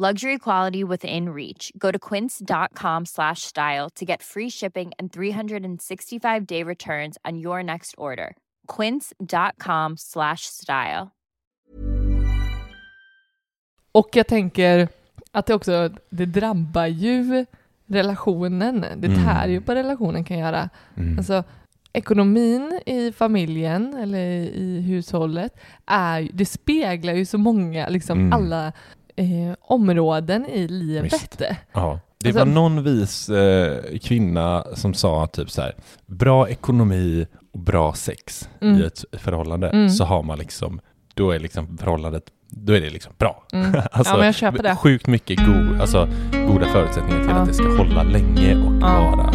Luxury quality within reach. Go to quince.com slash style to get free shipping and 365 day returns on your next order. Quince.com slash style. Och jag tänker att det också, det drabbar ju relationen. Det Mm. tär ju på relationen kan göra. Mm. Alltså ekonomin i familjen eller i hushållet är det speglar ju så många, liksom Mm. alla eh, områden i livet. Ja. Det Alltså- var någon vis eh, kvinna som sa typ så här, bra ekonomi och bra sex Mm. i ett förhållande, Mm. så har man liksom, då är liksom förhållandet, då är det liksom bra. Mm. alltså, Ja. Sjukt mycket go, alltså, goda förutsättningar till Ja. att det ska hålla länge och vara.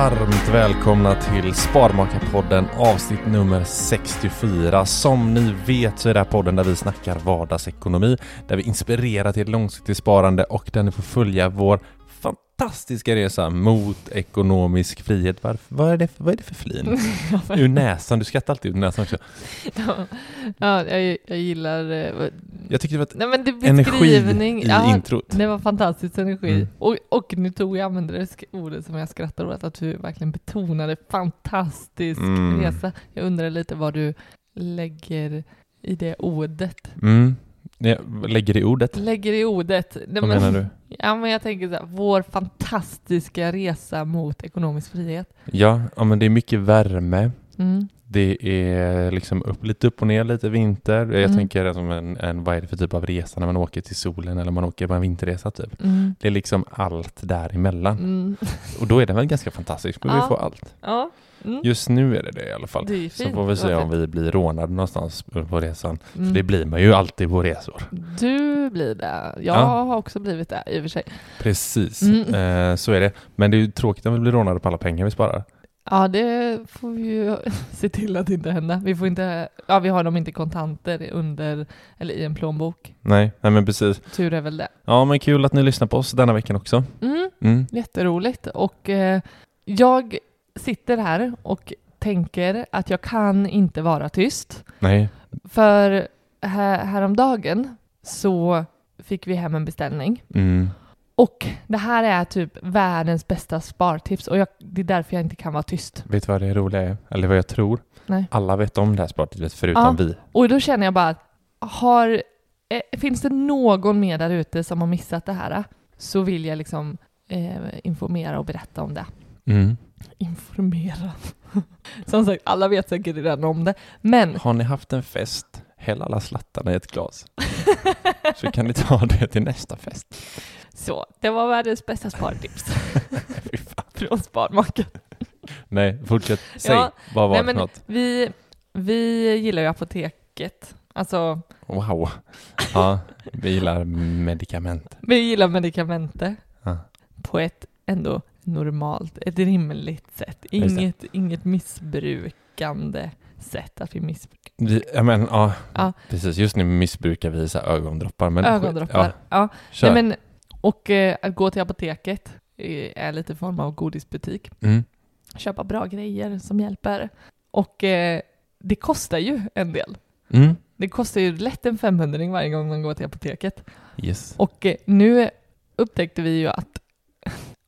Varmt välkomna till Sparmakarpodden avsnitt nummer 64. Som ni vet så är det här podden där vi snackar vardagsekonomi, där vi inspirerar till långsiktigt sparande och där ni får följa vår fantastiska resa mot ekonomisk frihet. Varför, vad, är det, vad är det för flin? Ur näsan, du skrattar alltid ur näsan också. ja, ja jag, jag gillar... eh, Jag tyckte det var ett Nej men det energi i ja, introt. Det var fantastisk energi. Mm. Och, och nu tog jag använde det ordet som jag skrattar åt, att du verkligen betonade fantastisk Mm. resa. Jag undrar lite vad du lägger i det ordet. Mm. Jag lägger i ordet. Lägger i ordet. Nej, Vad men- menar du? Ja men jag tänker så här, vår fantastiska resa mot ekonomisk frihet. Ja, ja, men det är mycket värme. Mm. Det är liksom upp, lite upp och ner, lite vinter. Jag Mm. tänker som en, en, vad är det för typ av resa när man åker till solen eller man åker på en vinterresa typ. Mm. Det är liksom allt däremellan. Mm. Och då är det väl ganska fantastiskt, men Ja. vi får allt. Ja. Mm. Just nu är det det i alla fall. Så får vi se om vi blir rånade någonstans på resan. Mm. För det blir man ju alltid på resor. Du blir det. Jag Ja. har också blivit det i och för sig. Precis, Mm. eh, så är det. Men det är ju tråkigt om vi blir rånade på alla pengar vi sparar. Ja, det får vi ju se till att inte hända. Vi får inte, ja vi har dem inte kontanter under, eller i en plånbok. Nej, nej men precis. Tur är väl det. Ja, men kul att ni lyssnar på oss denna veckan också. Mm, Mm. jätteroligt. Och eh, jag sitter här och tänker att jag kan inte vara tyst. Nej, För här, häromdagen så fick vi hem en beställning. mm. Och det här är typ världens bästa spartips och jag, det är därför jag inte kan vara tyst. Vet du vad det roliga är? Eller vad jag tror? Nej. Alla vet om det här spartipset förutom Ja. vi. Och då känner jag bara, har, eh, finns det någon mer där ute som har missat det här så vill jag liksom eh, informera och berätta om det. Mm. Informera. Som sagt, alla vet säkert redan om det. Men Har ni haft en fest, häll alla slattarna i ett glas. Så kan ni ta det till nästa fest. så, det var världens bästa spartips från Sparmaken. Nej, fortsätt. Säg, Ja, vad var nej, det men för något? Vi, vi gillar ju apoteket Alltså, Wow. Ja, vi gillar medicament. vi gillar medikamenter Ja. på ett ändå normalt, ett rimligt sätt. Inget, inget missbrukande sätt att vi missbrukar. Vi, ja, men, ja, Ja. precis. Just nu missbrukar vi så här ögondroppar. Men, Ögondroppar. Ja, Ja. Nej, men, och eh, att gå till apoteket är är lite form av godisbutik. mm. Köpa bra grejer som hjälper. Och eh, det kostar ju en del. Mm. Det kostar ju lätt en 500 varje gång man går till apoteket. Yes. Och eh, nu upptäckte vi ju att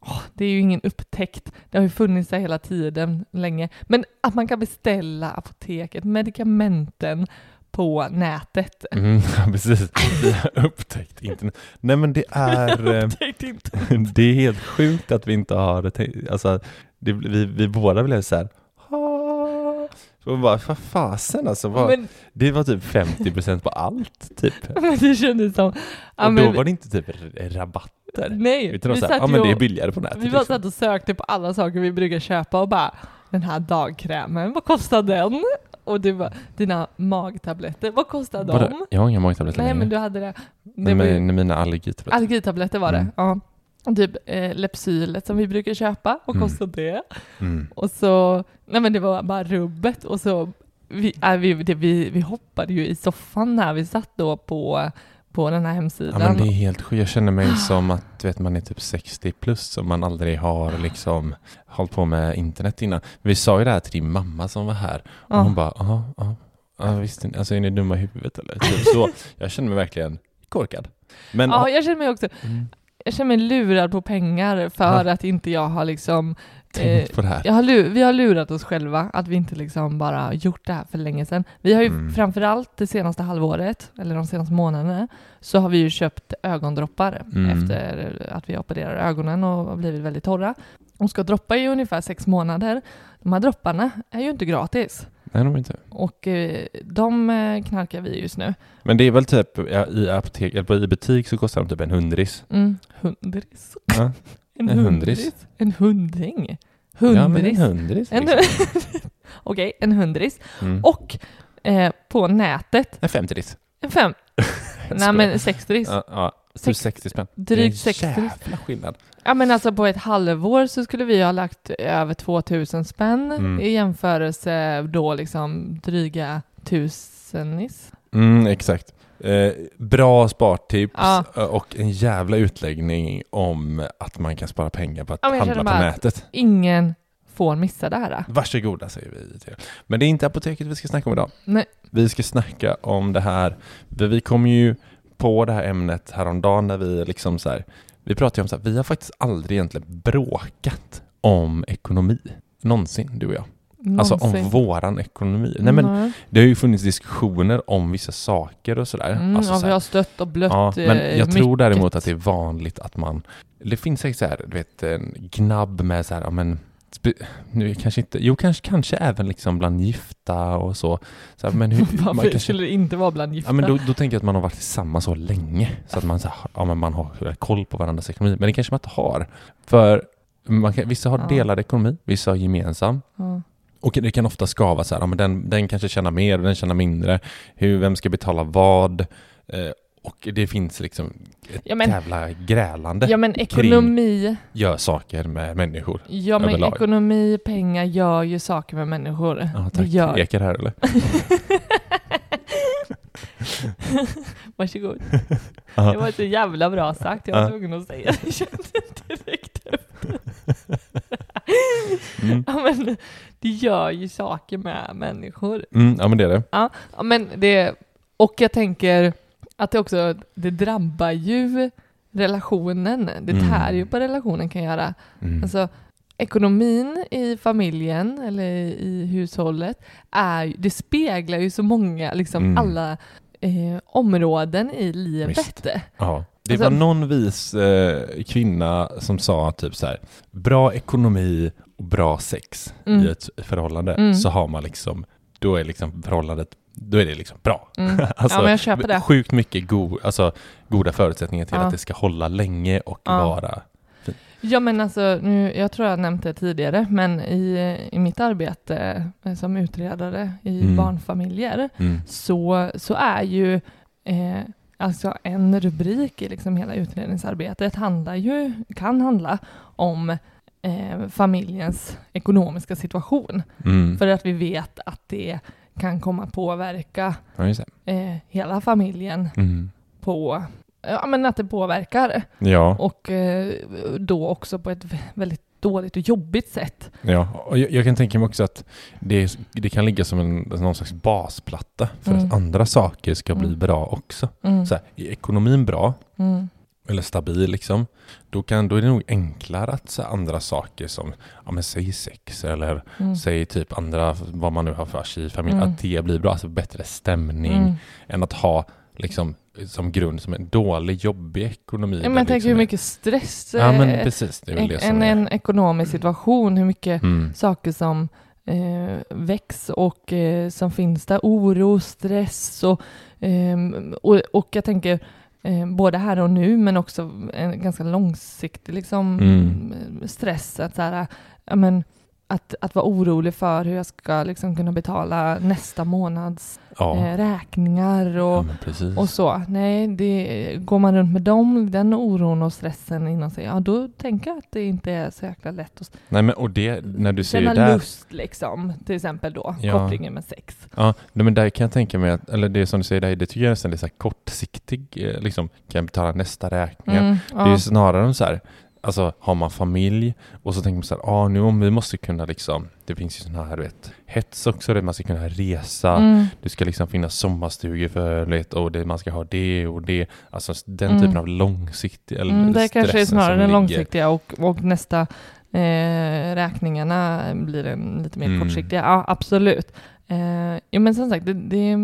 åh, det är ju ingen upptäckt, det har ju funnits där hela tiden länge, men att man kan beställa apoteket, medikamenten på nätet. Mm, precis. Vi har upptäckt internet. Nej men det är, eh, det är helt sjukt att vi inte har alltså det, vi, vi båda blev så här. Så bara, vad fasen alltså, vad, Men, det var typ 50% på allt typ. men det kändes som... ja, och då men- var det inte typ rabatter. Nej, Utan vi sa, ja satt men det är billigare på nätet. Vi bara liksom. satt och sökte på alla saker vi brukar köpa och bara den här dagkrämen, vad kostar den? Och det var dina magtabletter, vad kostar Vadå? de? Jag har inga magtabletter Nej längre. men du hade det. det Nej, var ju- men mina allergitabletter. Allergitabletter var det, Mm. ja. Och Typ eh, Lepsylet som vi brukar köpa, vad Mm. kostar det? Mm. Och så, nej men det var bara rubbet och så, vi, äh, vi, det, vi, vi hoppade ju i soffan när vi satt då på, på den här Ja hemsidan. men det är helt sjukt. Jag känner mig som att vet, man är typ 60 plus som man aldrig har liksom hållit på med internet innan. Vi sa ju det här till din mamma som var här och Ja. hon bara ja, ja, ja visst, alltså är ni dumma i huvudet eller? Typ så. Jag känner mig verkligen korkad. Men Ja, jag känner mig också, mm, jag känner mig lurad på pengar för att inte jag har liksom tänk på det här. Jag har vi har lurat oss själva att vi inte liksom bara gjort det här för länge sedan. Vi har ju Mm. framförallt det senaste halvåret, eller de senaste månaderna, så har vi ju köpt ögondroppar Mm. efter att vi opererar ögonen och har blivit väldigt torra. De ska droppa i ungefär sex månader. De här dropparna är ju inte gratis. Nej, de inte. Och eh, de eh, knarkar vi just nu. Men det är väl typ ja, i apotek, eller i butik så kostar de typ en hundris. Mm. Hundris. Ja, En, En hundris. hundris. En hundring. ja men en Hundris. hundris. En, Liksom. Okej, en hundris. Mm. Och eh, på nätet, En femtiris. en fem, nej men sextris. Ja, ja. Typ Sex- 60 spänn. drygt Det är 60. en jävla skillnad. Ja men alltså på ett halvår så skulle vi ha lagt över 2000 spänn Mm. i jämförelse då liksom dryga tusenis. Mm, exakt. Eh, bra spartips Ja. och en jävla utläggning om att man kan spara pengar på att Ja, handla på nätet. Ingen får missa det här. Varsågoda säger vi till er. Men det är inte apoteket vi ska snacka om idag. Nej. Vi ska snacka om det här, vi kom ju på det här ämnet häromdagen när vi liksom så här, vi pratade ju om så här, vi har faktiskt aldrig egentligen bråkat om ekonomi. Någonsin, du och jag. Alltså om Någonsin. våran ekonomi. Nej men Nej. det har ju funnits diskussioner om vissa saker och sådär. Mm, alltså, ja, så vi har stött och blött Ja, men eh, jag tror mycket. däremot att det är vanligt att man... Det finns säkert så här, du vet, en gnabb med så här, ja men... Nu kanske inte... Jo, kanske, kanske även liksom bland gifta och så. så här, men hur, man Varför kanske, skulle det inte vara bland gifta? ja, men då, då tänker jag att man har varit tillsammans så länge. Så att man, så här, ja, men man har koll på varandras ekonomi. Men det kanske man inte har. För man kan, vissa har Ja. delad ekonomi, vissa har gemensam. Ja. Och det kan ofta skava så här, ja, men den, den kanske tjänar mer och den tjänar mindre. Hur, vem ska betala vad? Och det finns liksom ett Ja, men- jävla grälande. ja men ekonomi, Gör saker med människor. ja men överlag. ekonomi, pengar gör ju saker med människor. Ja, det tack. gör Ekar här eller? Varsågod. Det var så jävla bra sagt, jag var tvungen att säga det. Jag kände direkt efter. Mm. Ja, men det gör ju saker med människor. Mm, ja men det är det. Ja, men det, och jag tänker att det också, det drabbar ju relationen. Det Mm. tär ju på relationen kan göra. Mm. Alltså, ekonomin i familjen eller i hushållet, är, det speglar ju så många, liksom Mm. alla eh, områden i livet. Ja. Det Alltså- var någon vis eh, kvinna som sa typ så här, bra ekonomi och bra sex Mm. i ett förhållande, Mm. så har man liksom, då är liksom förhållandet, då är det liksom bra. Mm. Alltså, ja. Sjukt mycket go, alltså, goda förutsättningar till Ja. att det ska hålla länge och Ja. vara Ja men alltså, nu, jag tror jag nämnt det tidigare, men i, i mitt arbete eh, som utredare i Mm. barnfamiljer Mm. så, så är ju eh, alltså en rubrik i liksom hela utredningsarbetet handlar ju, kan handla om eh, familjens ekonomiska situation. Mm. För att vi vet att det kan komma påverka Ja, eh, hela familjen Mm. på, ja men att det påverkar. Ja, Och eh, då också på ett vä- väldigt dåligt och jobbigt sätt. ja. Och jag, jag kan tänka mig också att det, det kan ligga som en, någon slags basplatta för Mm. att andra saker ska bli Mm. bra också. Mm. Så här, är ekonomin bra, Mm. Eller stabil liksom, då, kan, då är det nog enklare att här, andra saker som, ja men säg sex eller Mm. säg typ andra, vad man nu har för sig i familjen, Mm. att det blir bra, alltså bättre stämning Mm. än att ha liksom som grund som en dålig, jobbig ekonomi. Ja, men jag tänker liksom hur mycket stress Ja men eh, precis, det är en, det en, en ekonomisk situation, hur mycket Mm. saker som eh, väcks och eh, som finns där. Oro, stress och, ehm, och, och jag tänker eh, både här och nu men också en ganska långsiktig liksom, Mm. stress. Att, så här, ja, men, att, att vara orolig för hur jag ska liksom, kunna betala nästa månads Ja, eh, räkningar ja och, precis. och så. Nej, det, går man runt med dem, den oron och stressen inom sig, ja då tänker jag att det inte är så jäkla lätt att Nej men och det, när du säger känna där, lust liksom, till exempel då, Ja. kopplingen med sex. ja, men där kan jag tänka mig att, eller det som du säger där, det tycker jag nästan är så kortsiktig, eh, liksom, kan jag betala nästa räkning? Mm, Det är ja. ju snarare så här, alltså har man familj och så tänker man så här, ah, nu om vi måste kunna liksom, det finns ju sådana här, du vet, hets också, där man ska kunna resa, Mm, det ska liksom finnas sommarstugor för, vet, och det, man ska ha det och det, alltså den Mm. typen av långsiktig, eller mm, det kanske är snarare den ligger- långsiktiga och, och nästa eh, räkningarna blir en lite mer Mm. kortsiktiga. Ja, absolut. Eh, ja, men som sagt, det, det är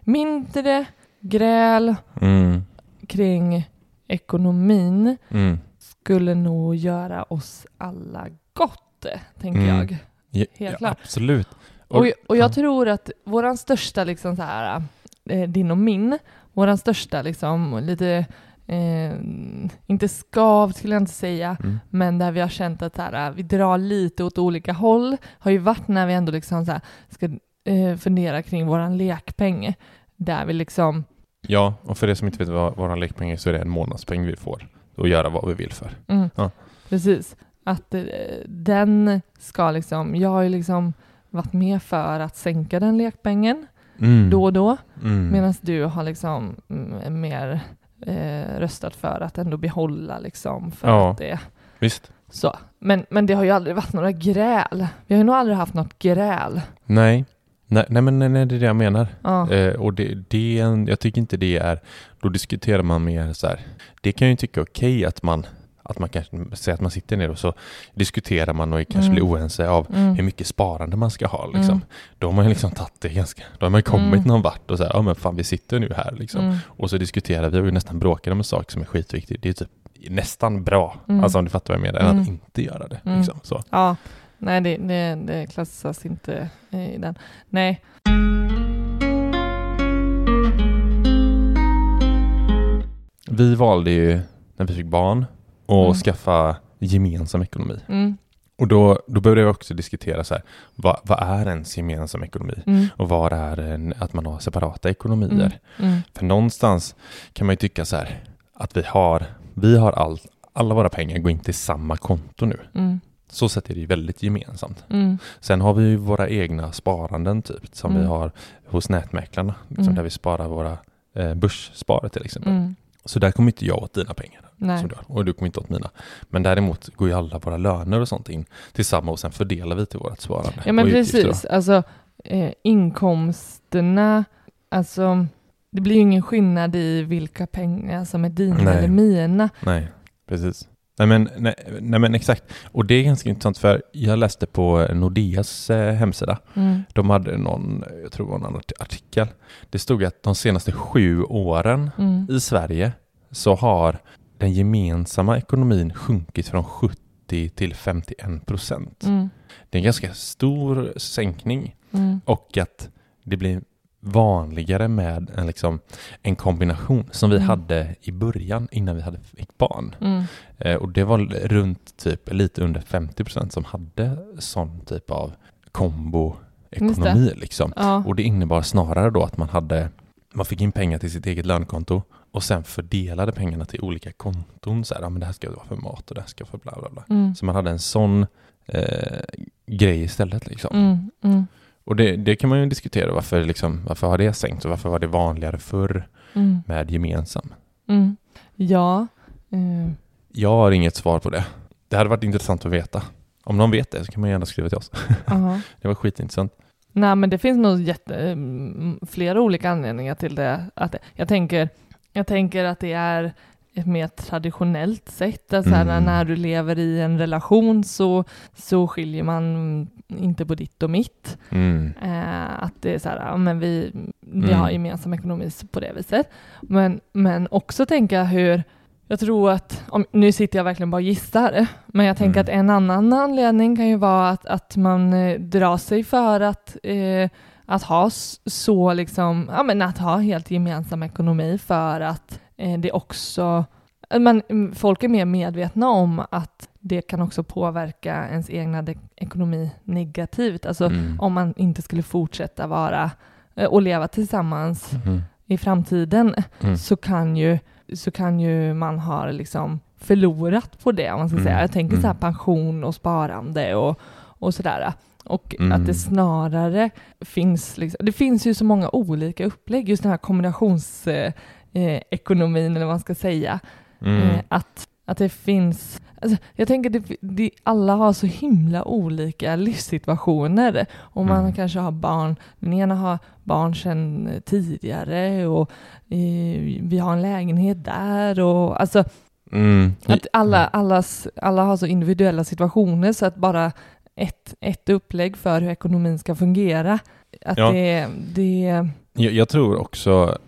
mindre gräl Mm, kring ekonomin mm. Skulle nog göra oss alla gott, tänker Mm. jag. Ja, Helt ja, klart. Absolut. Och, och jag ja. tror att våran största, liksom så här, eh, din och min, våran största liksom lite, eh, inte skav skulle jag inte säga, Mm. men där vi har känt att här, vi drar lite åt olika håll, har ju varit när vi ändå liksom så här, ska eh, fundera kring våran lekpeng, där vi liksom, Ja, och för er som inte vet vad vår lekpeng är så är det en månadspeng vi får och göra vad vi vill för. mm, Ja. precis, att eh, den ska liksom, jag har ju liksom varit med för att sänka den lekpengen Mm. då och då, Mm. Medan du har liksom mm, mer eh, röstat för att ändå behålla liksom för Ja. att det Visst. så. Men, men det har ju aldrig varit några gräl. Vi har ju nog aldrig haft något gräl. Nej. Nej, nej men nej, nej, det är det jag menar. Ja. Eh, och det, det är en, jag tycker inte det är, då diskuterar man mer så här, det kan jag ju tycka är okej att man, att man kanske säger att man sitter ner och så diskuterar man och kanske Mm. blir oense av Mm. hur mycket sparande man ska ha liksom. Mm. Då har man ju liksom tagit det ganska, då har man ju kommit Mm. någon vart och så här, ja men fan vi sitter nu här liksom. Mm. Och så diskuterar vi och nästan bråkar om en sak som är skitviktig. Det är typ nästan bra, Mm. alltså om du fattar vad jag menar, än Mm. att inte göra det. Mm. Liksom. Så. Ja, nej det, det, det klassas inte eh, i den. Nej. Vi valde ju, när vi fick barn, att Mm. skaffa gemensam ekonomi. Mm. Och då, då började vi också diskutera så här, vad, vad är ens gemensam ekonomi? Mm. Och vad är en, att man har separata ekonomier? Mm. Mm. För någonstans kan man ju tycka så här, att vi har, vi har all, alla våra pengar går in till samma konto nu. Så sätt är det väldigt gemensamt. Mm. Sen har vi ju våra egna sparanden typ, som Mm. vi har hos nätmäklarna, liksom, Mm. där vi sparar våra eh, börsspar till exempel. Mm. Så där kommer inte jag åt dina pengar. Du och du kommer inte åt mina. Men däremot går ju alla våra löner och sånt in tillsammans och sen fördelar vi till vårt sparande. Ja men då. precis, alltså eh, inkomsterna, alltså det blir ju ingen skillnad i vilka pengar som är dina Nej. eller mina. Nej, precis. Nej men, nej, nej men exakt. Och det är ganska intressant för jag läste på Nordeas eh, hemsida. Mm. De hade någon, jag tror det var någon art- artikel. Det stod att de senaste sju åren Mm. i Sverige så har den gemensamma ekonomin sjunkit från 70 till 51 procent. Mm. Det är en ganska stor sänkning Mm. och att det blir vanligare med en, liksom, en kombination som vi Mm. hade i början innan vi hade fick barn. Mm. Eh, och det var runt typ lite under 50% som hade sån typ av komboekonomi liksom. Ja. Och det innebar snarare då att man hade man fick in pengar till sitt eget lönekonto och sen fördelade pengarna till olika konton. Så här, ja, men det här ska vara för mat och det här ska vara för bla bla bla. Mm. Så man hade en sån eh, grej istället. Liksom. Mm. Mm. Och det, det kan man ju diskutera. Varför, liksom, varför har det sänkt och varför var det vanligare förr Mm. med gemensam? Mm. Ja. Eh, Jag har inget svar på det. Det hade varit intressant att veta. Om någon vet det så kan man gärna skriva till oss. aha. Det var skitintressant. Nej, men det finns nog jätte, mm, flera olika anledningar till det. Att, jag, tänker, jag tänker att det är ett mer traditionellt sätt. Att så här, Mm. När du lever i en relation så, så skiljer man inte på ditt och mitt. Mm. Eh, att det är så här, ja, men vi, vi Mm. har gemensam ekonomi på det viset. Men, men också tänka hur, jag tror att, om, nu sitter jag verkligen bara och gissar, men jag tänker Mm. att en annan anledning kan ju vara att, att man eh, drar sig för att, eh, att ha så liksom, ja men att ha helt gemensam ekonomi för att eh, det också, man, mm, folk är mer medvetna om att det kan också påverka ens egna ekonomi negativt. Alltså Mm. om man inte skulle fortsätta vara eh, och leva tillsammans Mm. i framtiden Mm. så kan ju så kan ju man ha liksom förlorat på det om man ska Mm. säga. Jag tänker så här Mm. pension och sparande och, och sådär. Och Mm. att det snarare finns, liksom, det finns ju så många olika upplägg, just den här kombinationsekonomin eh, ekonomin, eller vad man ska säga. Mm. Eh, att, att det finns, alltså, jag tänker det, det, alla har så himla olika livssituationer och man Mm. kanske har barn, den ena har barn sedan tidigare och eh, vi har en lägenhet där och alltså Mm. att alla, allas, alla har så individuella situationer så att bara ett, ett upplägg för hur ekonomin ska fungera, att Ja. det, det Jag, jag tror också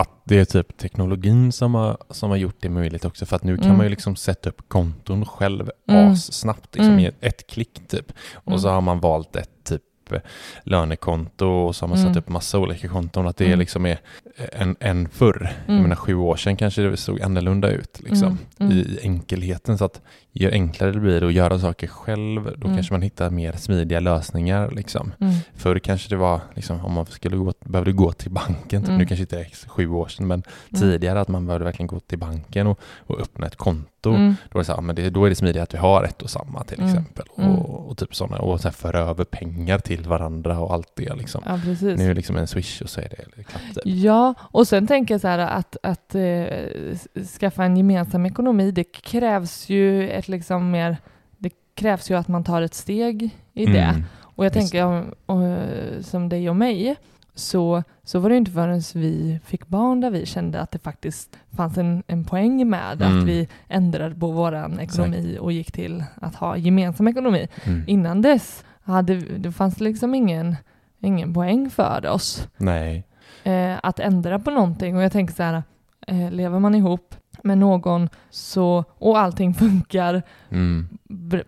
att det är typ teknologin som har, som har gjort det möjligt också. För att nu kan Mm. man ju liksom sätta upp konton själv Mm. assnabbt, liksom, Mm. i ett, ett klick typ. Och Mm. så har man valt ett typ lönekonto och så har man Mm. satt upp massa olika konton. Att det Mm. liksom är en, en förr. Jag Mm. menar sju år sedan kanske det såg annorlunda ut liksom, Mm. Mm. i enkelheten. Så att ju enklare det blir att göra saker själv, då Mm. kanske man hittar mer smidiga lösningar. Liksom. mm, Förr kanske det var, liksom, om man skulle gå, behövde gå till banken, typ. Nu kanske inte det är sju år sedan, men tidigare att man behövde verkligen gå till banken och, och öppna ett konto. Mm. Då, är det så här, men det, då är det smidigt att vi har ett och samma till Mm. exempel. Mm. Och, och typ sådana, och här, föra över pengar till varandra och allt det. Liksom. Ja. Nu är det liksom en swish och så är det klart. Typ. Ja, och sen tänker jag så här att, att eh, s- skaffa en gemensam ekonomi, det krävs ju ett liksom mer, det krävs ju att man tar ett steg i det. Mm. Och jag Visst. tänker om, och, som dig och mig, så, så var det inte förrän vi fick barn där vi kände att det faktiskt fanns en, en poäng med Mm. att vi ändrade på vår ekonomi och gick till att ha gemensam ekonomi. Mm. Innan dess hade, det fanns liksom ingen, ingen poäng för oss eh, att ändra på någonting. Och jag tänker så här, eh, lever man ihop med någon så, och allting funkar Mm.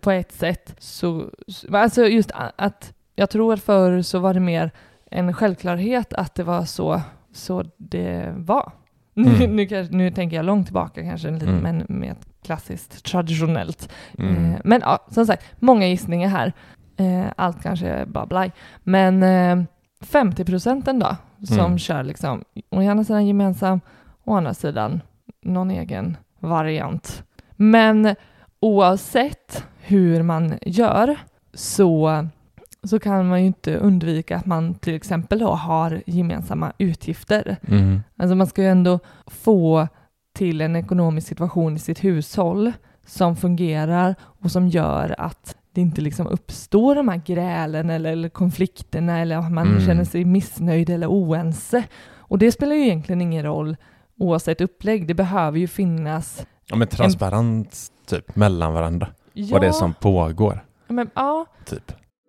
på ett sätt så, så- alltså just att jag tror att förr så var det mer en självklarhet att det var så, så det var. Nu, Mm. nu, kanske- nu tänker jag långt tillbaka kanske, lite, Mm. men med ett klassiskt traditionellt. Mm. Eh, men ja, som sagt, många gissningar här. Eh, allt kanske är bara blaj. Men eh, 50 procenten då, som Mm. kör liksom, å ena sidan gemensam, å andra sidan någon egen variant. Men oavsett hur man gör så, så kan man ju inte undvika att man till exempel då har gemensamma utgifter. Mm. Alltså man ska ju ändå få till en ekonomisk situation i sitt hushåll som fungerar och som gör att det inte liksom uppstår de här grälen eller, eller konflikterna eller att man Mm. känner sig missnöjd eller oense. Och det spelar ju egentligen ingen roll oavsett upplägg. Det behöver ju finnas... Ja, men transparent typ mellan varandra. Ja, Vad det är som pågår. men, ja, Typ.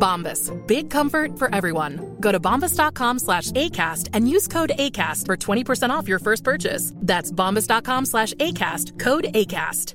Bombas. Big comfort for everyone. Go to bombas.com slash ACAST and use code ACAST for 20% off your first purchase. That's bombas.com slash ACAST. Code ACAST.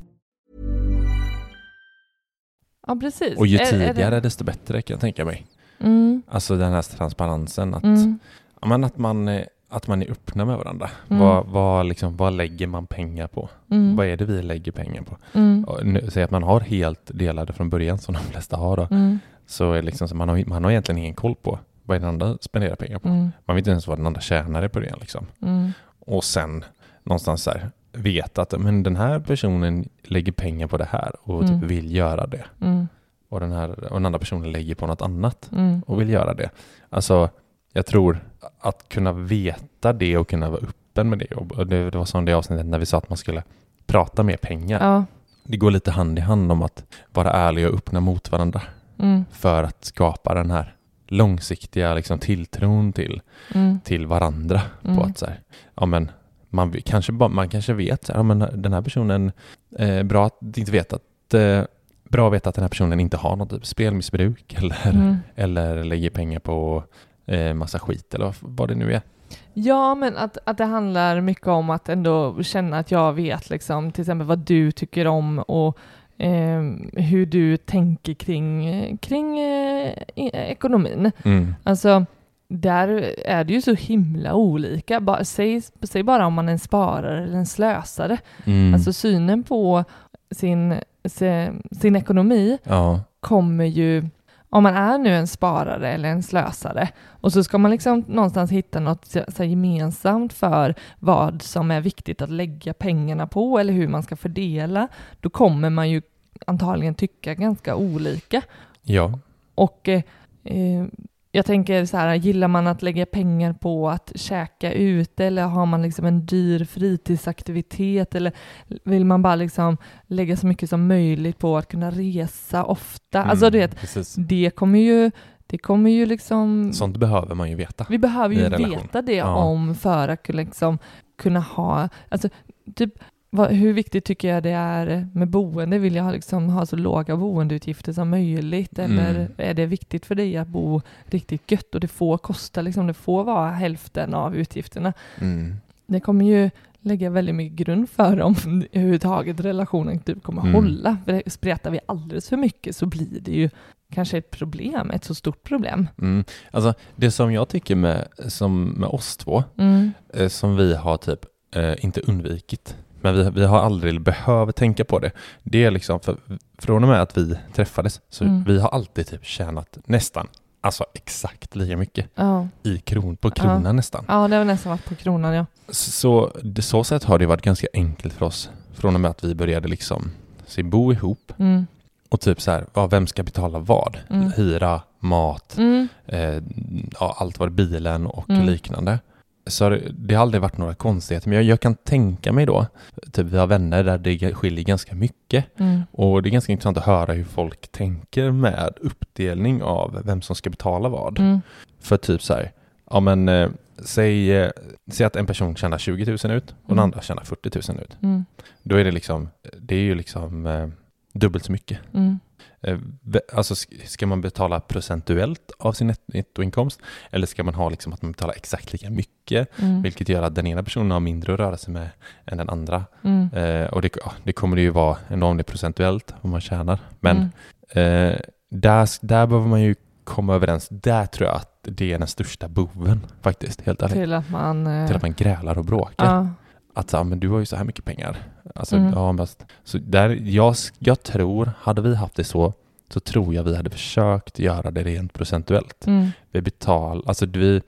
Ja, precis. Och ju Är- är det- tidigare desto bättre kan jag tänka mig. Mm. Alltså den här transparensen, att, Mm. ja, men att, man, att man är öppna med varandra. Mm. Vad, vad, liksom, vad lägger man pengar på? Mm. Vad är det vi lägger pengar på? Mm. Och nu, säg att man har helt delade från början, som de flesta har då, Mm. Så är liksom, så man, har, man har egentligen ingen koll på vad den andra spenderar pengar på. Mm. Man vet inte ens vad den andra tjänar på det. Liksom. Mm. Och sen någonstans så här, veta att men den här personen lägger pengar på det här och Mm. typ vill göra det. Mm. Och den, här, och den andra personen lägger på något annat Mm. och vill göra det. Alltså, jag tror att kunna veta det och kunna vara öppen med det. Och det, det var som det avsnittet när vi sa att man skulle prata mer pengar. Ja. Det går lite hand i hand om att vara ärlig och öppna mot varandra Mm. för att skapa den här långsiktiga liksom, tilltron till, Mm. till varandra. Mm. På att så här, ja, men man, kanske, man kanske vet så här, ja, men den här personen, eh, bra att inte veta att eh, Bra att veta att den här personen inte har något typ spelmissbruk eller, Mm. eller lägger pengar på eh, massa skit eller vad, vad det nu är. Ja, men att, att det handlar mycket om att ändå känna att jag vet liksom, till exempel vad du tycker om och eh, hur du tänker kring, kring eh, ekonomin. Mm. Alltså, där är det ju så himla olika. Bara, säg, säg bara om man är en sparare eller en slösare. Mm. Alltså synen på sin, sin, sin ekonomi ja. kommer ju, om man är nu en sparare eller en slösare, och så ska man liksom någonstans hitta något så gemensamt för vad som är viktigt att lägga pengarna på eller hur man ska fördela, då kommer man ju antagligen tycka ganska olika. ja. Och eh, eh, jag tänker så här, gillar man att lägga pengar på att käka ute eller har man liksom en dyr fritidsaktivitet eller vill man bara liksom lägga så mycket som möjligt på att kunna resa ofta? Alltså du vet, Mm, precis. det kommer ju, det kommer ju liksom... Sånt behöver man ju veta. Vi behöver ju veta det Ja. om för att liksom kunna ha, alltså typ vad, hur viktigt tycker jag det är med boende? Vill jag liksom ha så låga boendeutgifter som möjligt? Eller Mm. är det viktigt för dig att bo riktigt gött och det får kosta, liksom, det får vara hälften av utgifterna? Mm. Det kommer ju lägga väldigt mycket grund för om överhuvudtaget relationen typ kommer Mm. hålla. För spretar vi alldeles för mycket så blir det ju kanske ett problem, ett så stort problem. Mm. Alltså, det som jag tycker med, som med oss två, Mm. eh, som vi har typ eh, inte undvikit, men vi, vi har aldrig behövt tänka på det. Det är liksom, för, från och med att vi träffades, så Mm. vi har alltid typ tjänat nästan, alltså exakt lika mycket Ja. i kron, på kronan Ja. nästan. ja, det har nästan varit på kronan ja. Så det, så sätt har det varit ganska enkelt för oss från och med att vi började liksom se, bo ihop Mm. och typ så här, ja, vem ska betala vad? Mm. Hyra, mat, Mm. eh, ja, allt var bilen och Mm. liknande. Så har det, det har aldrig varit några konstigheter, men jag, jag kan tänka mig då, typ vi har vänner där det skiljer ganska mycket Mm. och det är ganska intressant att höra hur folk tänker med uppdelning av vem som ska betala vad. Mm. För typ så här, ja men eh, säg, eh, säg att en person tjänar 20 000 ut och den Mm. andra tjänar 40 000 ut. Mm. Då är det liksom, det är ju liksom eh, dubbelt så mycket. Eh, Alltså sk- ska man betala procentuellt av sin net- nettoinkomst eller ska man ha liksom att man betalar exakt lika mycket Mm. vilket gör att den ena personen har mindre att röra sig med än den andra. Mm. Eh, och det, det kommer det ju vara ändå om det är procentuellt vad man tjänar. Men Mm. eh, där, där behöver man ju komma överens. Där tror jag att det är den största boven faktiskt, helt ärligt. Till att man... eh, Till att man grälar och bråkar. ja. Att så, men du har ju så här mycket pengar. Alltså, Mm. ja, men, så där, jag, jag tror, hade vi haft det så, så tror jag vi hade försökt göra det rent procentuellt. Mm. Vi betal, alltså vi,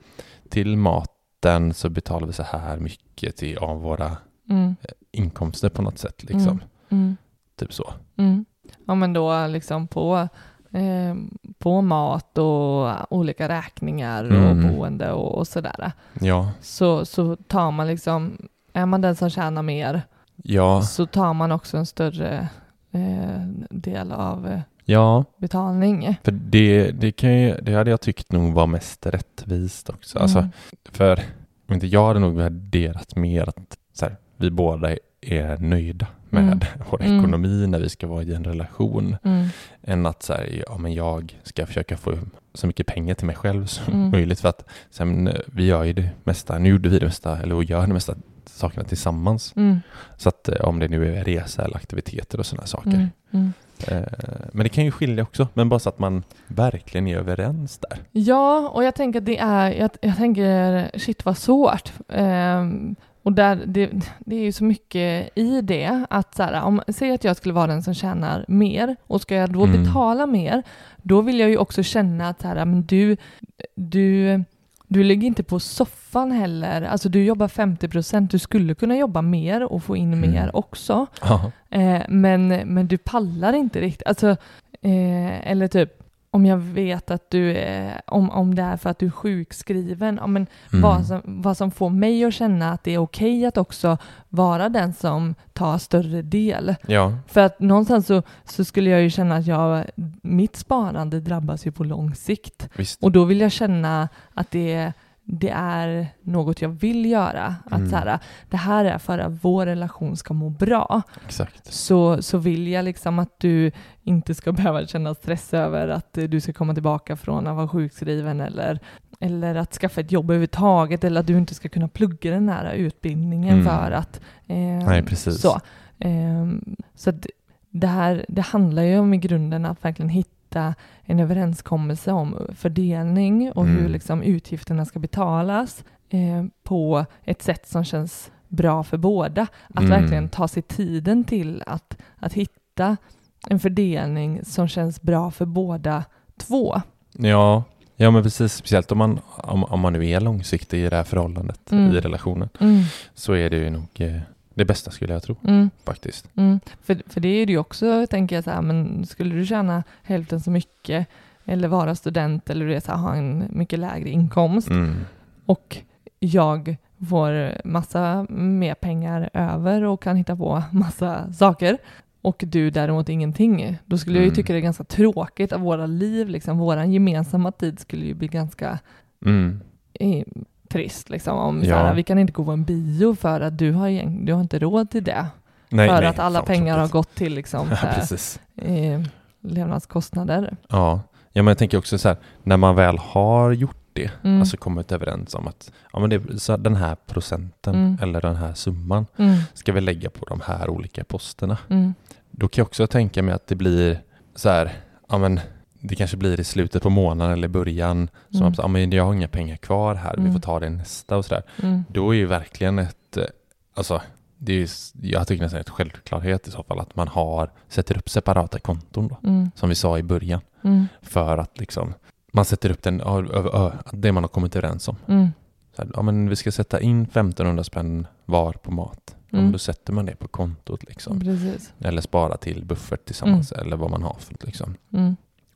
till maten så betalar vi så här mycket till, av våra Mm. inkomster på något sätt. Liksom. Mm. Typ så. Mm. ja men då liksom på, eh, på mat och olika räkningar och Mm. boende och, och sådär. Ja, Så, så tar man liksom, är man den som tjänar mer ja, så tar man också en större eh, del av eh, ja. betalning. För det, det, kan ju, det hade jag tyckt nog var mest rättvist också. Alltså, Mm. för jag vet inte, jag hade nog värderat mer att så här, vi båda är nöjda med Mm. vår Mm. ekonomi när vi ska vara i en relation. Mm. Än att så här, ja, men jag ska försöka få så mycket pengar till mig själv som Mm. möjligt. För att sen, eh, vi gör ju det mesta, nu gjorde vi det mesta, eller gör det mesta sakerna tillsammans. Mm. Så att eh, om det nu är resa eller aktiviteter och sådana saker. Mm. Mm. Eh, Men det kan ju skilja också, men bara så att man verkligen är överens där. Ja, och jag tänker att det är, jag, jag tänker shit vad svårt. Ehm, och där, det, det är ju så mycket i det att så här, om, säg att jag skulle vara den som tjänar mer och ska jag då Mm. betala mer, då vill jag ju också känna att så här, men du, du, du ligger inte på soffan heller. Alltså du jobbar 50 procent, du skulle kunna jobba mer och få in Mm. mer också. Eh, men, men du pallar inte riktigt. Alltså, eh, eller typ om jag vet att du är, om, om det är för att du är sjukskriven, men Mm. vad, som, vad som får mig att känna att det är okej att också vara den som tar större del. Ja, För att någonstans så, så skulle jag ju känna att jag, mitt sparande drabbas ju på lång sikt. visst. Och då vill jag känna att det, det är något jag vill göra. Att Mm. så här, det här är för att vår relation ska må bra Exakt. så, så vill jag liksom att du inte ska behöva känna stress över att eh, du ska komma tillbaka från att vara sjukskriven eller, eller att skaffa ett jobb överhuvudtaget eller att du inte ska kunna plugga den här utbildningen Mm. för att... Eh, Nej, precis. Så, Ehm, så att det här det handlar ju om i grunden att verkligen hitta en överenskommelse om fördelning och hur Mm. liksom utgifterna ska betalas eh, på ett sätt som känns bra för båda. Att Mm. verkligen ta sig tiden till att, att hitta en fördelning som känns bra för båda två. Ja, ja men precis. Speciellt om man, om, om man nu är långsiktig i det här förhållandet, Mm. i relationen, Mm, så är det ju nog eh, det bästa skulle jag tro, mm, faktiskt. mm. För, för det är det ju också, tänker jag så här, men skulle du tjäna hälften så mycket eller vara student eller du är så här, ha en mycket lägre inkomst Mm. och jag får massa mer pengar över och kan hitta på massa saker och du däremot ingenting, då skulle jag ju Mm. tycka det är ganska tråkigt att våra liv, liksom våran gemensamma tid skulle ju bli ganska Mm. Trist liksom om Ja. så här, vi kan inte gå på en bio för att du har, du har inte råd till det. Nej, för nej, att alla pengar har gått till liksom Ja, eh, levnadskostnader. Ja. ja, men jag tänker också så här, när man väl har gjort det, Mm. alltså kommit överens om att ja, men det, så den här procenten Mm. eller den här summan Mm, ska vi lägga på de här olika posterna. mm, Då kan jag också tänka mig att det blir så här, ja men det kanske blir i slutet på månaden eller början, som Mm. att ja, men jag har inga pengar kvar här, vi Mm. får ta det nästa och sådär. mm, Då är ju verkligen ett, eh, alltså det är jag tycker nästan ett självklarhet i så fall att man har, sätter upp separata konton då, mm, som vi sa i början, mm, för att liksom man sätter upp den det man har kommit överens om. mm, Så här, ja, men vi ska sätta in 1500 spänn var på mat. Mm. då sätter man det på kontot liksom. precis. Eller spara till buffert tillsammans eller vad man har för liksom.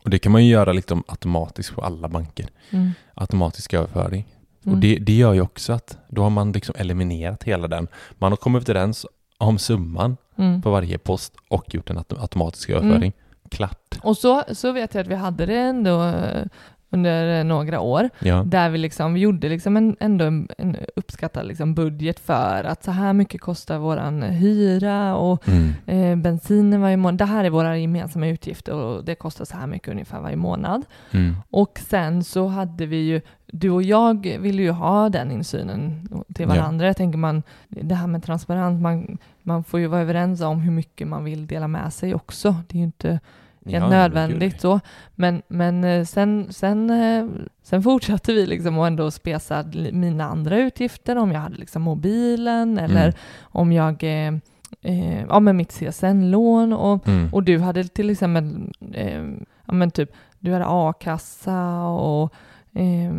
Mm, Och det kan man ju göra liksom automatiskt på alla banker. mm, Automatisk överföring. mm. Och det, det gör ju också att då har man liksom eliminerat hela den. Man har kommit överens om summan mm. på varje post och gjort en auto- automatisk överföring. Klart. Och så, så vet jag att vi hade det ändå eh, under några år, Ja. där vi liksom vi gjorde liksom en, ändå en, en uppskattad liksom budget för att så här mycket kostar våran hyra och Mm. eh, bensinen varje månad. Det här är våra gemensamma utgifter och det kostar så här mycket ungefär varje månad. Mm. Och sen så hade vi ju, du och jag ville ju ha den insynen till Ja. varandra. Jag tänker man, det här med transparens, man, man får ju vara överens om hur mycket man vill dela med sig också. Det är ju inte Ja, nödvändigt så. Men, men eh, sen, sen, eh, sen fortsatte vi liksom att ändå spesa mina andra utgifter, om jag hade liksom mobilen eller Mm. om jag, eh, eh, ja men mitt CSN-lån och Mm. och du hade till exempel, eh, ja men typ, du hade a-kassa och eh,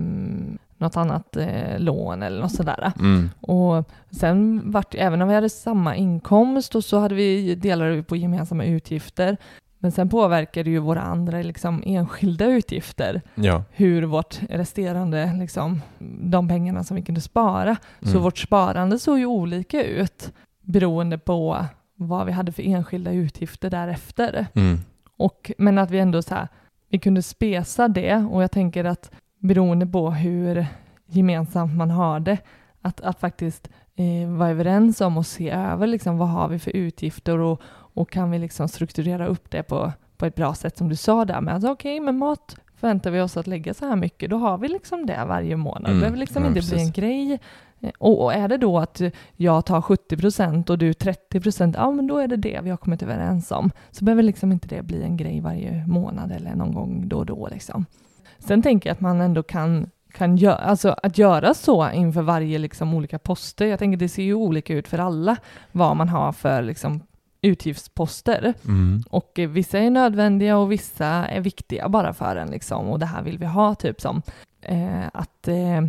något annat eh, lån eller något sådär. Mm. Och sen vart även om vi hade samma inkomst och så hade vi, delade vi på gemensamma utgifter, Men sen påverkar det ju våra andra liksom, enskilda utgifter. Ja. Hur vårt resterande, liksom, de pengarna som vi kunde spara. Så Mm. vårt sparande såg ju olika ut beroende på vad vi hade för enskilda utgifter därefter. Mm. Och, men att vi ändå så här, vi kunde spesa det och jag tänker att beroende på hur gemensamt man har det, att, att faktiskt eh, vara överens om och se över liksom, vad har vi för utgifter och, och kan vi liksom strukturera upp det på, på ett bra sätt som du sa där med att okej, med mat förväntar vi oss att lägga så här mycket, då har vi liksom det varje månad. Mm, Det behöver liksom ja, inte bli en precis. grej. Eh, Och, och är det då att jag tar 70 procent och du 30 procent, ja men då är det det vi har kommit överens om. Så behöver liksom inte det bli en grej varje månad eller någon gång då och då liksom. Sen tänker jag att man ändå kan, kan göra, alltså att göra så inför varje liksom olika poster. Jag tänker det ser ju olika ut för alla vad man har för liksom utgiftsposter. Mm. Och eh, vissa är nödvändiga och vissa är viktiga bara för en liksom. Och det här vill vi ha typ som eh, att eh,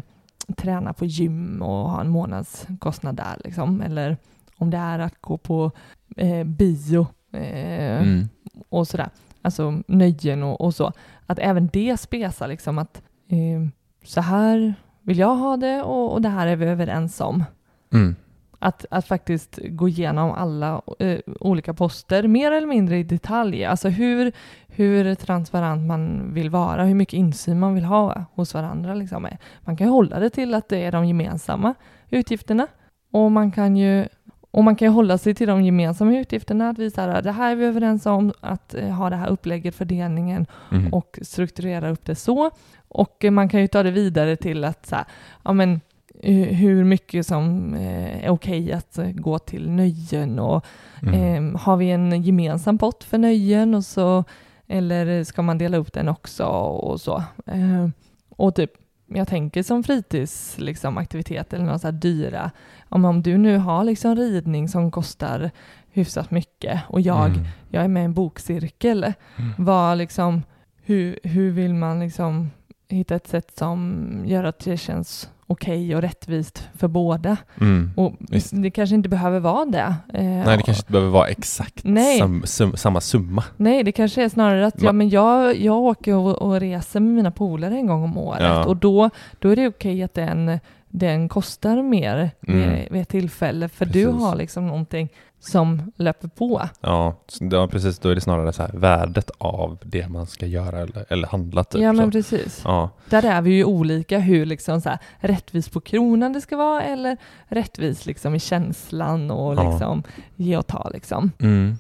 träna på gym och ha en månadskostnad där liksom. Eller om det är att gå på eh, bio eh, Mm. och sådär. Alltså nöjen och, och så. Att även det spesar liksom att eh, så här vill jag ha det och, och det här är vi överens om. Mm. Att, att faktiskt gå igenom alla eh, olika poster, mer eller mindre i detalj. Alltså hur, hur transparent man vill vara, hur mycket insyn man vill ha hos varandra. Liksom. Man kan hålla det till att det är de gemensamma utgifterna. Och man kan ju, och man kan hålla sig till de gemensamma utgifterna, att visa att det här är vi överens om, att eh, ha det här upplägget, fördelningen Mm. och strukturera upp det så. Och eh, man kan ju ta det vidare till att så här, ja men hur mycket som eh, är okej att eh, gå till nöjen och Mm. eh, har vi en gemensam pott för nöjen och så eller ska man dela upp den också och så. Eh, och typ jag tänker som fritids liksom, aktivitet eller något så här dyra. Om, om du nu har liksom ridning som kostar hyfsat mycket och jag, Mm. jag är med i en bokcirkel. Vad liksom, hur, hur vill man liksom hitta ett sätt som gör att det känns okej och rättvist för båda? Mm. Och Visst. det kanske inte behöver vara det. Eh, Nej, det kanske inte behöver vara exakt sam, sum, samma summa. Nej, det kanske är snarare att ja, men jag, jag åker och, och reser med mina polare en gång om året Ja. och då, då är det okej att den, den kostar mer Mm. vid, ett tillfälle för du Precis. har liksom någonting som löper på. Ja, ja, precis. Då är det snarare så här värdet av det man ska göra eller, eller handla typ. ja, men så. precis. Ja, Där är vi ju olika hur liksom så här, rättvis på kronan det ska vara eller rättvis liksom i känslan och Ja. liksom ge och ta liksom. mm.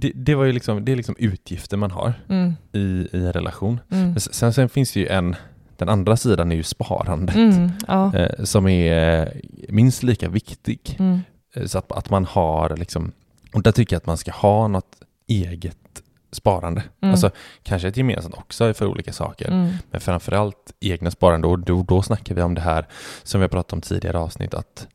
Det, det var ju liksom, det är liksom utgifter man har Mm, i, i en relation. mm, Men sen, sen finns det ju en, den andra sidan är ju sparandet. mm, ja, Eh, som är eh, minst lika viktig. mm, Eh, Så att, att man har liksom, och där tycker jag att man ska ha något eget sparande. Mm. Alltså kanske ett gemensamt också för olika saker. mm, Men framförallt egna sparande och då, då snackar vi om det här som vi har pratat om tidigare avsnitt att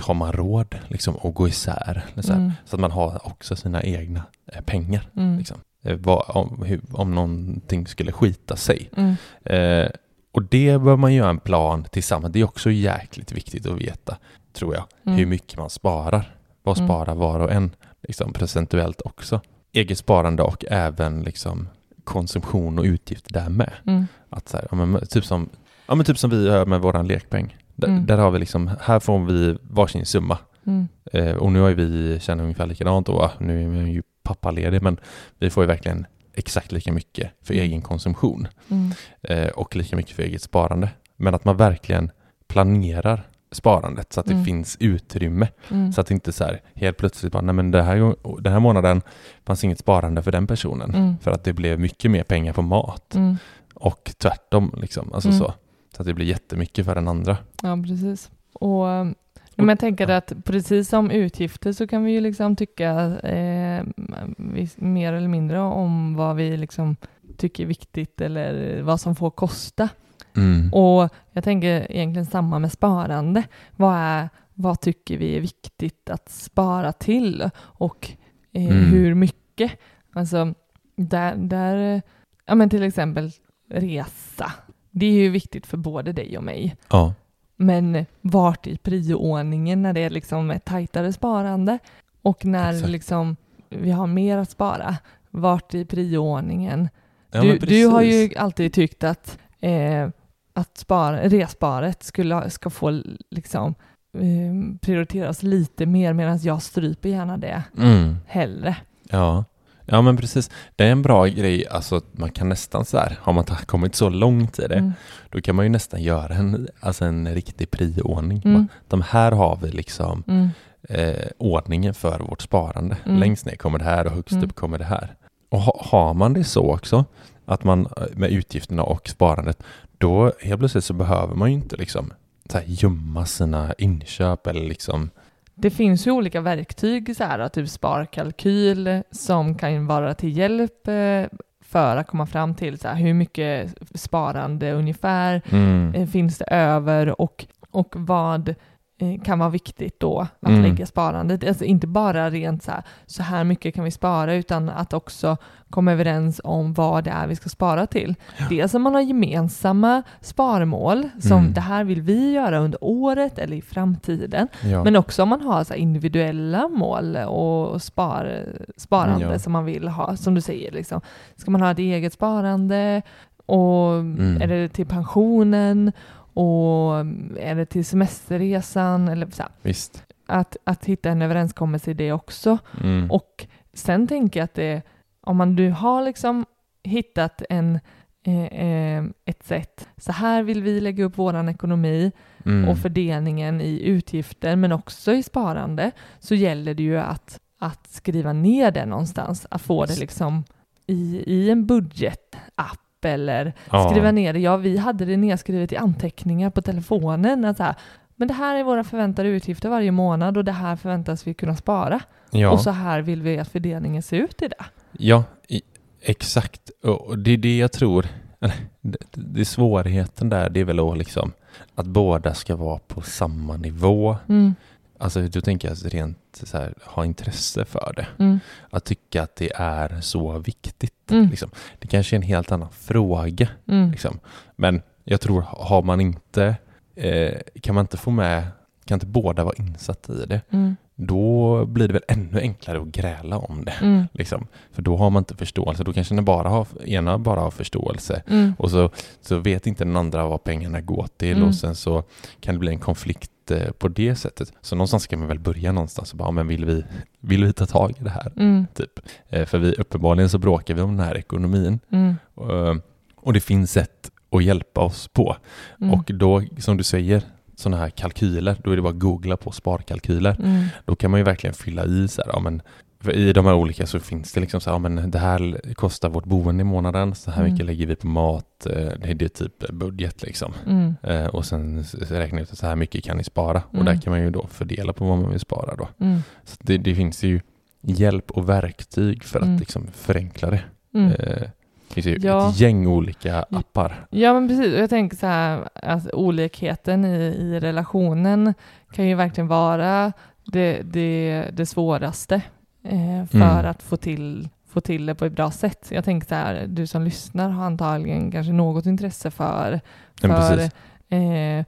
har man råd liksom att gå isär här, Mm. så att man har också sina egna eh, pengar. mm, Liksom. Eh, vad, om, hur, om någonting skulle skita sig. mm, Eh, och det bör man göra en plan tillsammans. Det är också jäkligt viktigt att veta, tror jag, Mm. hur mycket man sparar. Vad Mm. sparar var och en, liksom procentuellt också. Eget sparande och även liksom konsumtion och utgifter där med. mm, Att så här, ja, men, typ, som, ja, men typ som vi gör med våran lekpeng. Där, Mm. där har vi liksom, här får vi varsin summa. mm, Eh, och nu har ju vi, känner ungefär likadant då, nu är jag ju pappaledig, men vi får ju verkligen exakt lika mycket för Mm. egen konsumtion mm, eh, och lika mycket för eget sparande. Men att man verkligen planerar sparandet så att det Mm. finns utrymme. mm, Så att det inte så här helt plötsligt bara, nej men det här, den här månaden fanns inget sparande för den personen. Mm. För att det blev mycket mer pengar på mat. mm. Och tvärtom liksom, alltså Mm. så. Så att det blir jättemycket för den andra. Ja, precis. Och um, men jag tänker att precis som utgifter så kan vi ju liksom tycka eh, mer eller mindre om vad vi liksom tycker är viktigt eller vad som får kosta. Mm. Och jag tänker egentligen samma med sparande. Vad, är, vad tycker vi är viktigt att spara till och eh, Mm. hur mycket? Alltså, där, där, ja men till exempel resa. Det är ju viktigt för både dig och mig. Ja. Men vart i prioordningen när det är liksom ett tajtare sparande och när Exakt. liksom vi har mer att spara, vart i prioordningen? Ja, du, du har ju alltid tyckt att, eh, att spara, resparet skulle, ska få liksom eh, prioriteras lite mer medan jag stryper gärna det Mm. hellre. Ja. ja, men precis. Det är en bra grej, alltså man kan nästan så här, har man kommit så långt i det, Mm. då kan man ju nästan göra en, alltså en riktig prioordning. Mm. De här har vi liksom Mm. eh, ordningen för vårt sparande. Mm. Längst ner kommer det här och högst Mm. upp kommer det här. Och ha, har man det så också, att man eh, med utgifterna och sparandet, då helt plötsligt så behöver man ju inte liksom så här, gömma sina inköp eller liksom. Det finns ju olika verktyg, så här, typ sparkalkyl, som kan vara till hjälp eh, för att komma fram till så här, hur mycket sparande ungefär mm, eh, finns det över och, och vad kan vara viktigt då att Mm. lägga sparandet. Alltså inte bara rent så här, så här mycket kan vi spara, utan att också komma överens om vad det är vi ska spara till. Dels om man har gemensamma sparmål, som Mm. det här vill vi göra under året eller i framtiden. ja. Men också om man har så individuella mål och spar, sparande Ja. som man vill ha, som du säger. Liksom. Ska man ha ett eget sparande? Och Mm. Är det till pensionen? Och är det till semesterresan? Eller så. Att, att hitta en överenskommelse i det också. Mm. Och sen tänker jag att det, om man nu har liksom hittat en, eh, eh, ett sätt, så här vill vi lägga upp våran ekonomi, Mm. och fördelningen i utgifter men också i sparande så gäller det ju att, att skriva ner det någonstans, att få det Visst. liksom i, i en budgetapp eller Ja. skriva ner det. Ja, vi hade det nedskrivet i anteckningar på telefonen. Att så här, men det här är våra förväntade utgifter varje månad och det här förväntas vi kunna spara. ja. Och så här vill vi att fördelningen ser ut i det. Ja, i, exakt. Och det är det jag tror. det är svårigheten där, det är väl att liksom att båda ska vara på samma nivå. Mm, Alltså då tänker jag rent så här, ha intresse för det. mm, Att tycka att det är så viktigt. Mm. Liksom. Det kanske är en helt annan fråga. mm, Liksom. Men jag tror, har man inte, eh, kan man inte få med, kan inte båda vara insatta i det, mm, då blir det väl ännu enklare att gräla om det. mm, Liksom. För då har man inte förståelse, då kanske den bara har, ena bara har förståelse mm, och så, så vet inte den andra vad pengarna går till och sen så kan det bli en konflikt eh, på det sättet. Så någonstans ska man väl börja någonstans och bara, men vill vi, vill vi ta tag i det här? mm, Typ. Eh, för vi uppenbarligen så bråkar vi om den här ekonomin mm, Eh, och det finns sätt att hjälpa oss på. mm, Och då, som du säger, sådana här kalkyler, då är det bara att googla på sparkalkyler. mm, Då kan man ju verkligen fylla i så här, ja, men för i de här olika så finns det liksom så här, men det här kostar vårt boende i månaden, så här Mm. mycket lägger vi på mat, eh, det är det typ budget liksom. mm, Eh, och sen räknar ut att så här mycket kan ni spara och Mm. där kan man ju då fördela på vad man vill spara då. mm, Så det, det finns ju hjälp och verktyg för att Mm. liksom förenkla det. mm. Eh, det finns ju Ja. ett gäng olika appar. Ja men precis, och jag tänker så här att olikheten i, i relationen kan ju verkligen vara det, det, det svåraste eh, för Mm. att få till, få till det på ett bra sätt. Jag tänker så här, du som lyssnar har antagligen kanske något intresse för, för eh,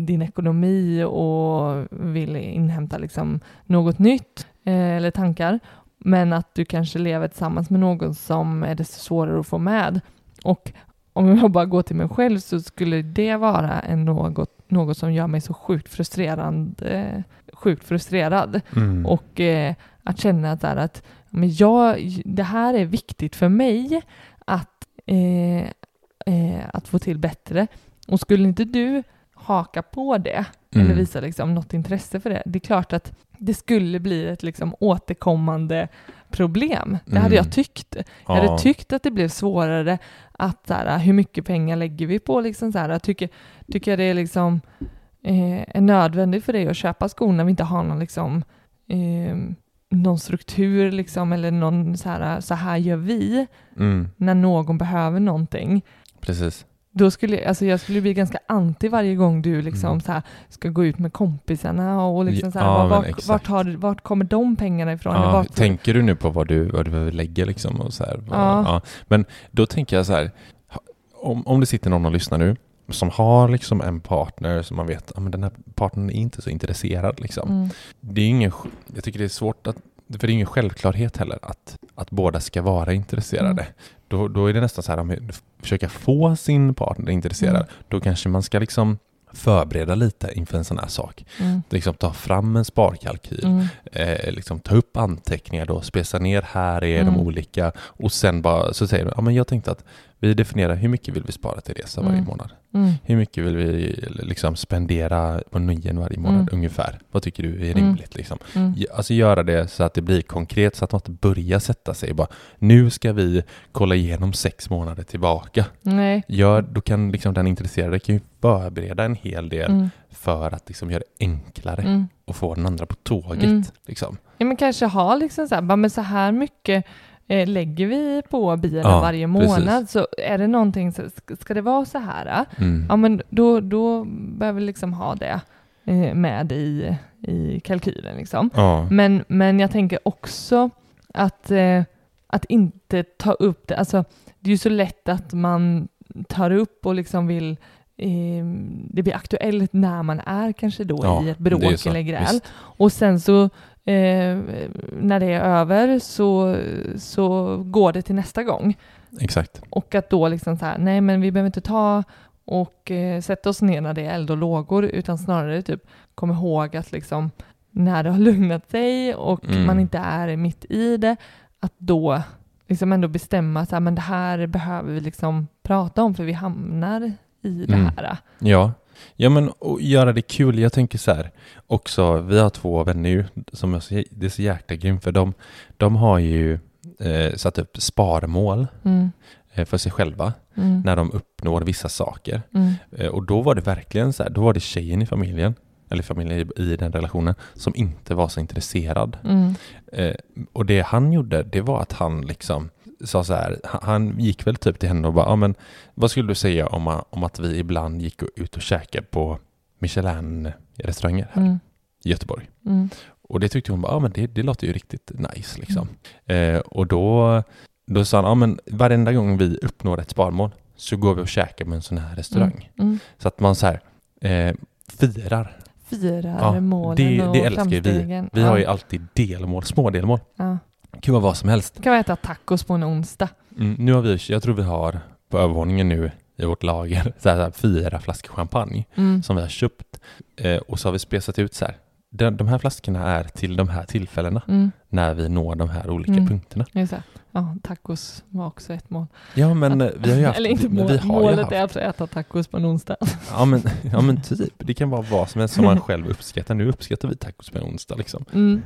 din ekonomi och vill inhämta liksom något nytt eh, eller tankar. Men att du kanske lever tillsammans med någon som är desto svårare att få med. Och om jag bara går till mig själv så skulle det vara en något, något som gör mig så sjukt frustrerande, sjukt frustrerad. Mm. Och eh, att känna att, där, att men jag, det här är viktigt för mig att, eh, eh, att få till bättre. Och skulle inte du haka på det eller Mm. visa liksom något intresse för det, det är klart att det skulle bli ett liksom återkommande problem. Det hade Mm. jag tyckt. Jag hade tyckt att det blev svårare att så här, hur mycket pengar lägger vi på liksom så här, tycker, tycker jag det är liksom eh, är nödvändigt för dig att köpa skor när vi inte har någon liksom eh, någon struktur liksom eller någon så här, så här gör vi Mm. när någon behöver någonting. Precis. Då skulle, alltså jag skulle bli ganska anti varje gång du liksom Mm. så här, ska gå ut med kompisarna och liksom så här, Ja, men vart, vart, har, vart kommer de pengarna ifrån? Ja, vart, tänker du nu på vad du, vad du behöver lägga liksom och så här? Vad- Ja. Men då tänker jag så här, om, om det sitter någon och lyssnar nu som har liksom en partner som man vet, men den här partnern är inte så intresserad liksom. Mm. Det är ingen, jag tycker det är svårt att, för det är ingen självklarhet heller att, att båda ska vara intresserade. Mm. Då, då är det nästan så här, om försöka få sin partner intresserad, Mm. då kanske man ska liksom förbereda lite inför en sån här sak. Mm. Liksom ta fram en sparkalkyl, Mm. eh, liksom ta upp anteckningar då, spesa ner här är de Mm. olika och sen bara så säger du, ja men jag tänkte att vi definierar hur mycket vill vi spara till resa varje Mm. månad? Mm. Hur mycket vill vi liksom spendera på nöjen varje månad Mm. ungefär? Vad tycker du är rimligt liksom? Alltså göra det så att det blir konkret så att man inte börjar sätta sig bara nu ska vi kolla igenom sex månader tillbaka. Nej. Gör, då kan liksom den intresserade kan ju förbereda en hel del Mm. för att liksom göra det enklare Mm. och få den andra på tåget. Mm. Liksom. Ja, men kanske ha liksom så här, men så här mycket eh, lägger vi på bilen Ja, varje månad, precis. så är det någonting, så, ska- ska det vara så här? eh? Mm. Ja, men då, då behöver vi liksom ha det eh, med i, i kalkylen. Liksom. Ja. Men, men jag tänker också att, eh, att inte ta upp det, alltså det är ju så lätt att man tar upp och liksom vill eh, det blir aktuellt när man är kanske då Ja, i ett bråk så. eller gräl. Visst. Och sen så eh, när det är över så, så går det till nästa gång. Exakt. Och att då liksom så här, nej men vi behöver inte ta och eh, sätta oss ner när det är eld och lågor, utan snarare typ kom ihåg att liksom när det har lugnat sig och Mm. man inte är mitt i det, att då liksom ändå bestämma så här, men det här behöver vi liksom prata om för vi hamnar i det Mm. här. Ja. Ja men och göra det kul. Jag tänker så här också, vi har två vänner ju som är så, det är så jäkla grymt för de, de har ju eh, satt upp sparmål Mm. eh, för sig själva Mm. när de uppnår vissa saker. Mm. Eh, och då var det verkligen så här, då var det tjejen i familjen, eller familjen i, i den relationen, som inte var så intresserad. Mm. Eh, och det han gjorde, det var att han liksom sa så här, han, gick väl typ till henne och bara, ja men vad skulle du säga om, om att vi ibland gick ut och käkade på Michelin-restauranger här Mm. i Göteborg? Mm. Och det tyckte hon bara, ja men det, det låter ju riktigt nice liksom. Eh, och då, då sa han, ja men varenda gång vi uppnår ett sparmål så går vi och käkar med en sån här restaurang. Mm. Så att man så här eh, firar. Firar Ja, målen det, och det älskar ju vi. Vi ja. har ju alltid delmål, små delmål. Ja. Kan vara vad som helst. Kan vi äta tacos på en onsdag. Mm, nu har vi, jag tror vi har på övervåningen nu i vårt lager så här, så här, fyra flaskor champagne Mm. som vi har köpt. Eh, och så har vi spesat ut så här. De, de här flaskorna är till de här tillfällena Mm. När vi når de här olika Mm. punkterna. Just det. Ja, tacos var också ett mål. Ja men eh, vi har ju haft... Eller inte mål, vi har målet haft, är att äta tacos på en onsdag. Ja men, ja men typ, det kan vara vad som helst som man själv uppskattar. Nu uppskattar vi tacos på en onsdag liksom. Mm.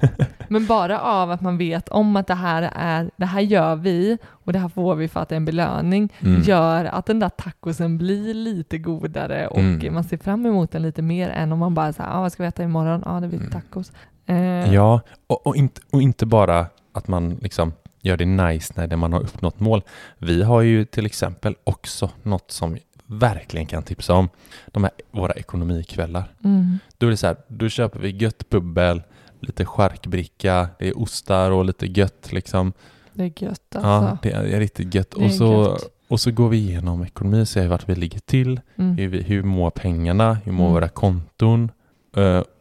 Men bara av att man vet om att det här är, det här gör vi och det här får vi för att det är en belöning, Mm. gör att den där tacosen blir lite godare och Mm. man ser fram emot den lite mer än om man bara säger, ah, vad ska vi äta imorgon? Ja, ah, det blir Mm. tacos. Eh, Ja, och, och, inte, och inte bara att man liksom gör det nice när man har uppnått mål. Vi har ju till exempel också något som verkligen kan tipsa om. De här våra ekonomikvällar. Mm. Då är det så här, då köper vi gött bubbel, lite charkbricka, det är ostar och lite gött liksom. Det är gött Ja, alltså. det är riktigt gött. Det är Och så, gött. och så går vi igenom ekonomi, ser vart vi ligger till, Mm. hur, vi, hur mår pengarna, hur mår Mm. våra konton.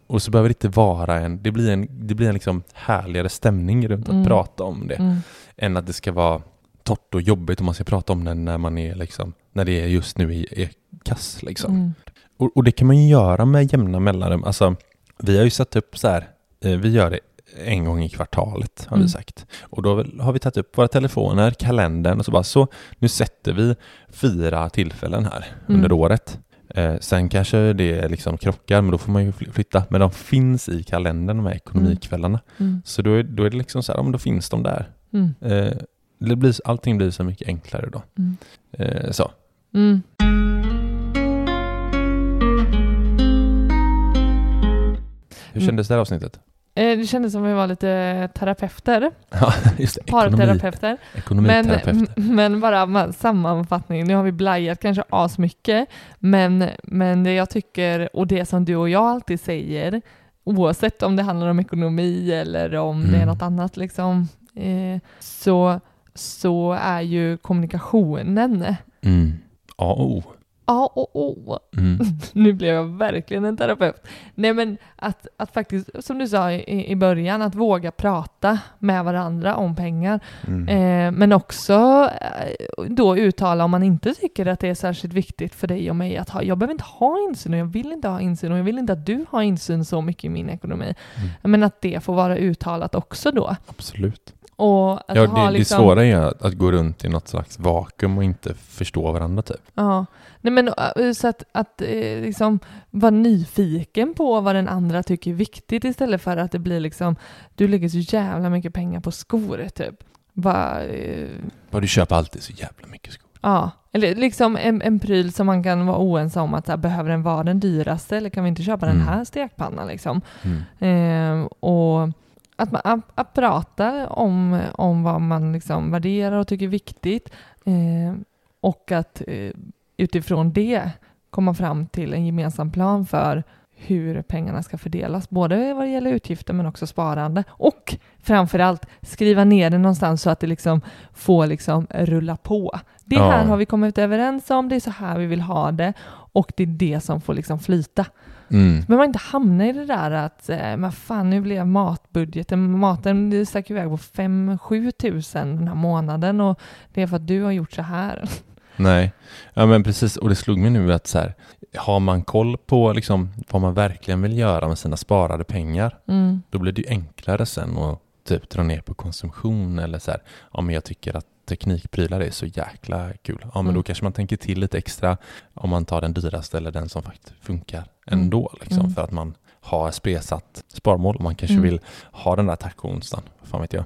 Och så behöver det inte vara en, det blir en, det blir en liksom härligare stämning runt att Mm. prata om det. Mm. Än att det ska vara torrt och jobbigt om man ska prata om det när man är liksom, när det är just nu i, i kass liksom. Mm. Och, och det kan man ju göra med jämna mellanrum. Alltså, vi har ju satt upp så här, eh, vi gör det en gång i kvartalet har Mm. vi sagt. Och då har vi tagit upp våra telefoner, kalendern och så bara så, nu sätter vi fyra tillfällen här Mm. under året. Eh, sen kanske det liksom krockar, men då får man ju fly- flytta. Men de finns i kalendern, de här ekonomikvällarna. Mm. Så då är, då är det liksom så här, ja, då finns de där. Mm. Eh, det blir, allting blir så mycket enklare då. Mm. Eh, så. Mm. Hur kändes det här avsnittet? Eh, Det kändes som vi var lite terapeuter, Ja, just det. Parterapeuter. Men, men bara ma- sammanfattning, nu har vi blajat kanske asmycket, men, men det jag tycker, och det som du och jag alltid säger, oavsett om det handlar om ekonomi eller om det är Mm. något annat, liksom, eh, så, så är ju kommunikationen Mm. A och O. Ja, och åh. Mm. nu blev jag verkligen en terapeut. Nej men att, att faktiskt, som du sa i, i början, att våga prata med varandra om pengar. Mm. Eh, men också eh, då uttala om man inte tycker att det är särskilt viktigt för dig och mig att ha, jag behöver inte ha insyn och jag vill inte ha insyn och jag vill inte att du har insyn så mycket i min ekonomi. Mm. Men att det får vara uttalat också då. Absolut. Och att Ja, ha det, liksom, det svåra är att, att gå runt i något slags vakuum och inte förstå varandra typ. Ja, nej men äh, så att, att eh, liksom vara nyfiken på vad den andra tycker är viktigt istället för att det blir liksom, du lägger så jävla mycket pengar på skor typ. Eh, Bara du köper alltid så jävla mycket skor. ja, eller liksom en, en pryl som man kan vara oense om att här, behöver den vara den dyraste eller kan vi inte köpa den Mm. här stekpannan liksom. Mm. Eh, och att, man, att, prata om, om vad man liksom värderar och tycker är viktigt eh, och att eh, utifrån det komma fram till en gemensam plan för hur pengarna ska fördelas, både vad det gäller utgifter men också sparande och framförallt skriva ner det någonstans så att det liksom får liksom rulla på. Det Ja. här har vi kommit överens om, det är så här vi vill ha det och det är det som får liksom flyta. Mm. Men man inte hamna i det där att, eh, men fan nu blev matbudgeten, maten stack iväg på 5-7 tusen den här månaden och det är för att du har gjort så här. Nej, ja men precis och det slog mig nu att så här, har man koll på liksom vad man verkligen vill göra med sina sparade pengar, Mm. då blir det ju enklare sen att typ dra ner på konsumtion eller så här, ja men jag tycker att teknikprylar är så jäkla kul. Ja men Mm. då kanske man tänker till lite extra om man tar den dyraste eller den som faktiskt funkar ändå liksom Mm. för att man har spesat sparmål och man kanske Mm. vill ha den där taco-onsdagen, fan vet jag.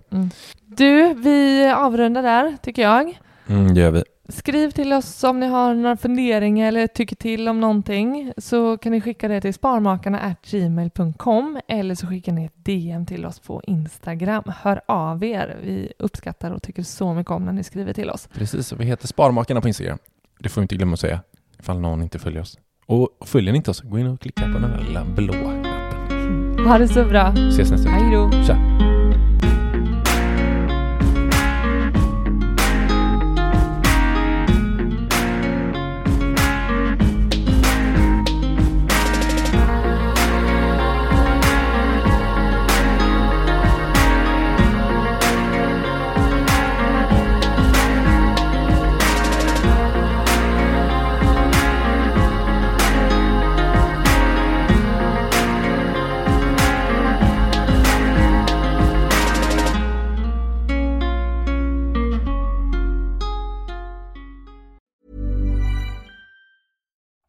Du, vi avrundar där tycker jag. Mm, det gör vi. Skriv till oss om ni har några funderingar eller tycker till om någonting så kan ni skicka det till sparmakarna@gmail.com eller så skickar ni ett DM till oss på Instagram. Hör av er. Vi uppskattar och tycker så mycket om när ni skriver till oss. Precis, vi heter Sparmakarna på Instagram. Det får vi inte glömma att säga ifall någon inte följer oss. Och följer ni inte oss, gå in och klicka på den där lilla blåa knappen. Ha det så bra. Ses nästa vecka. Hej då. Tja!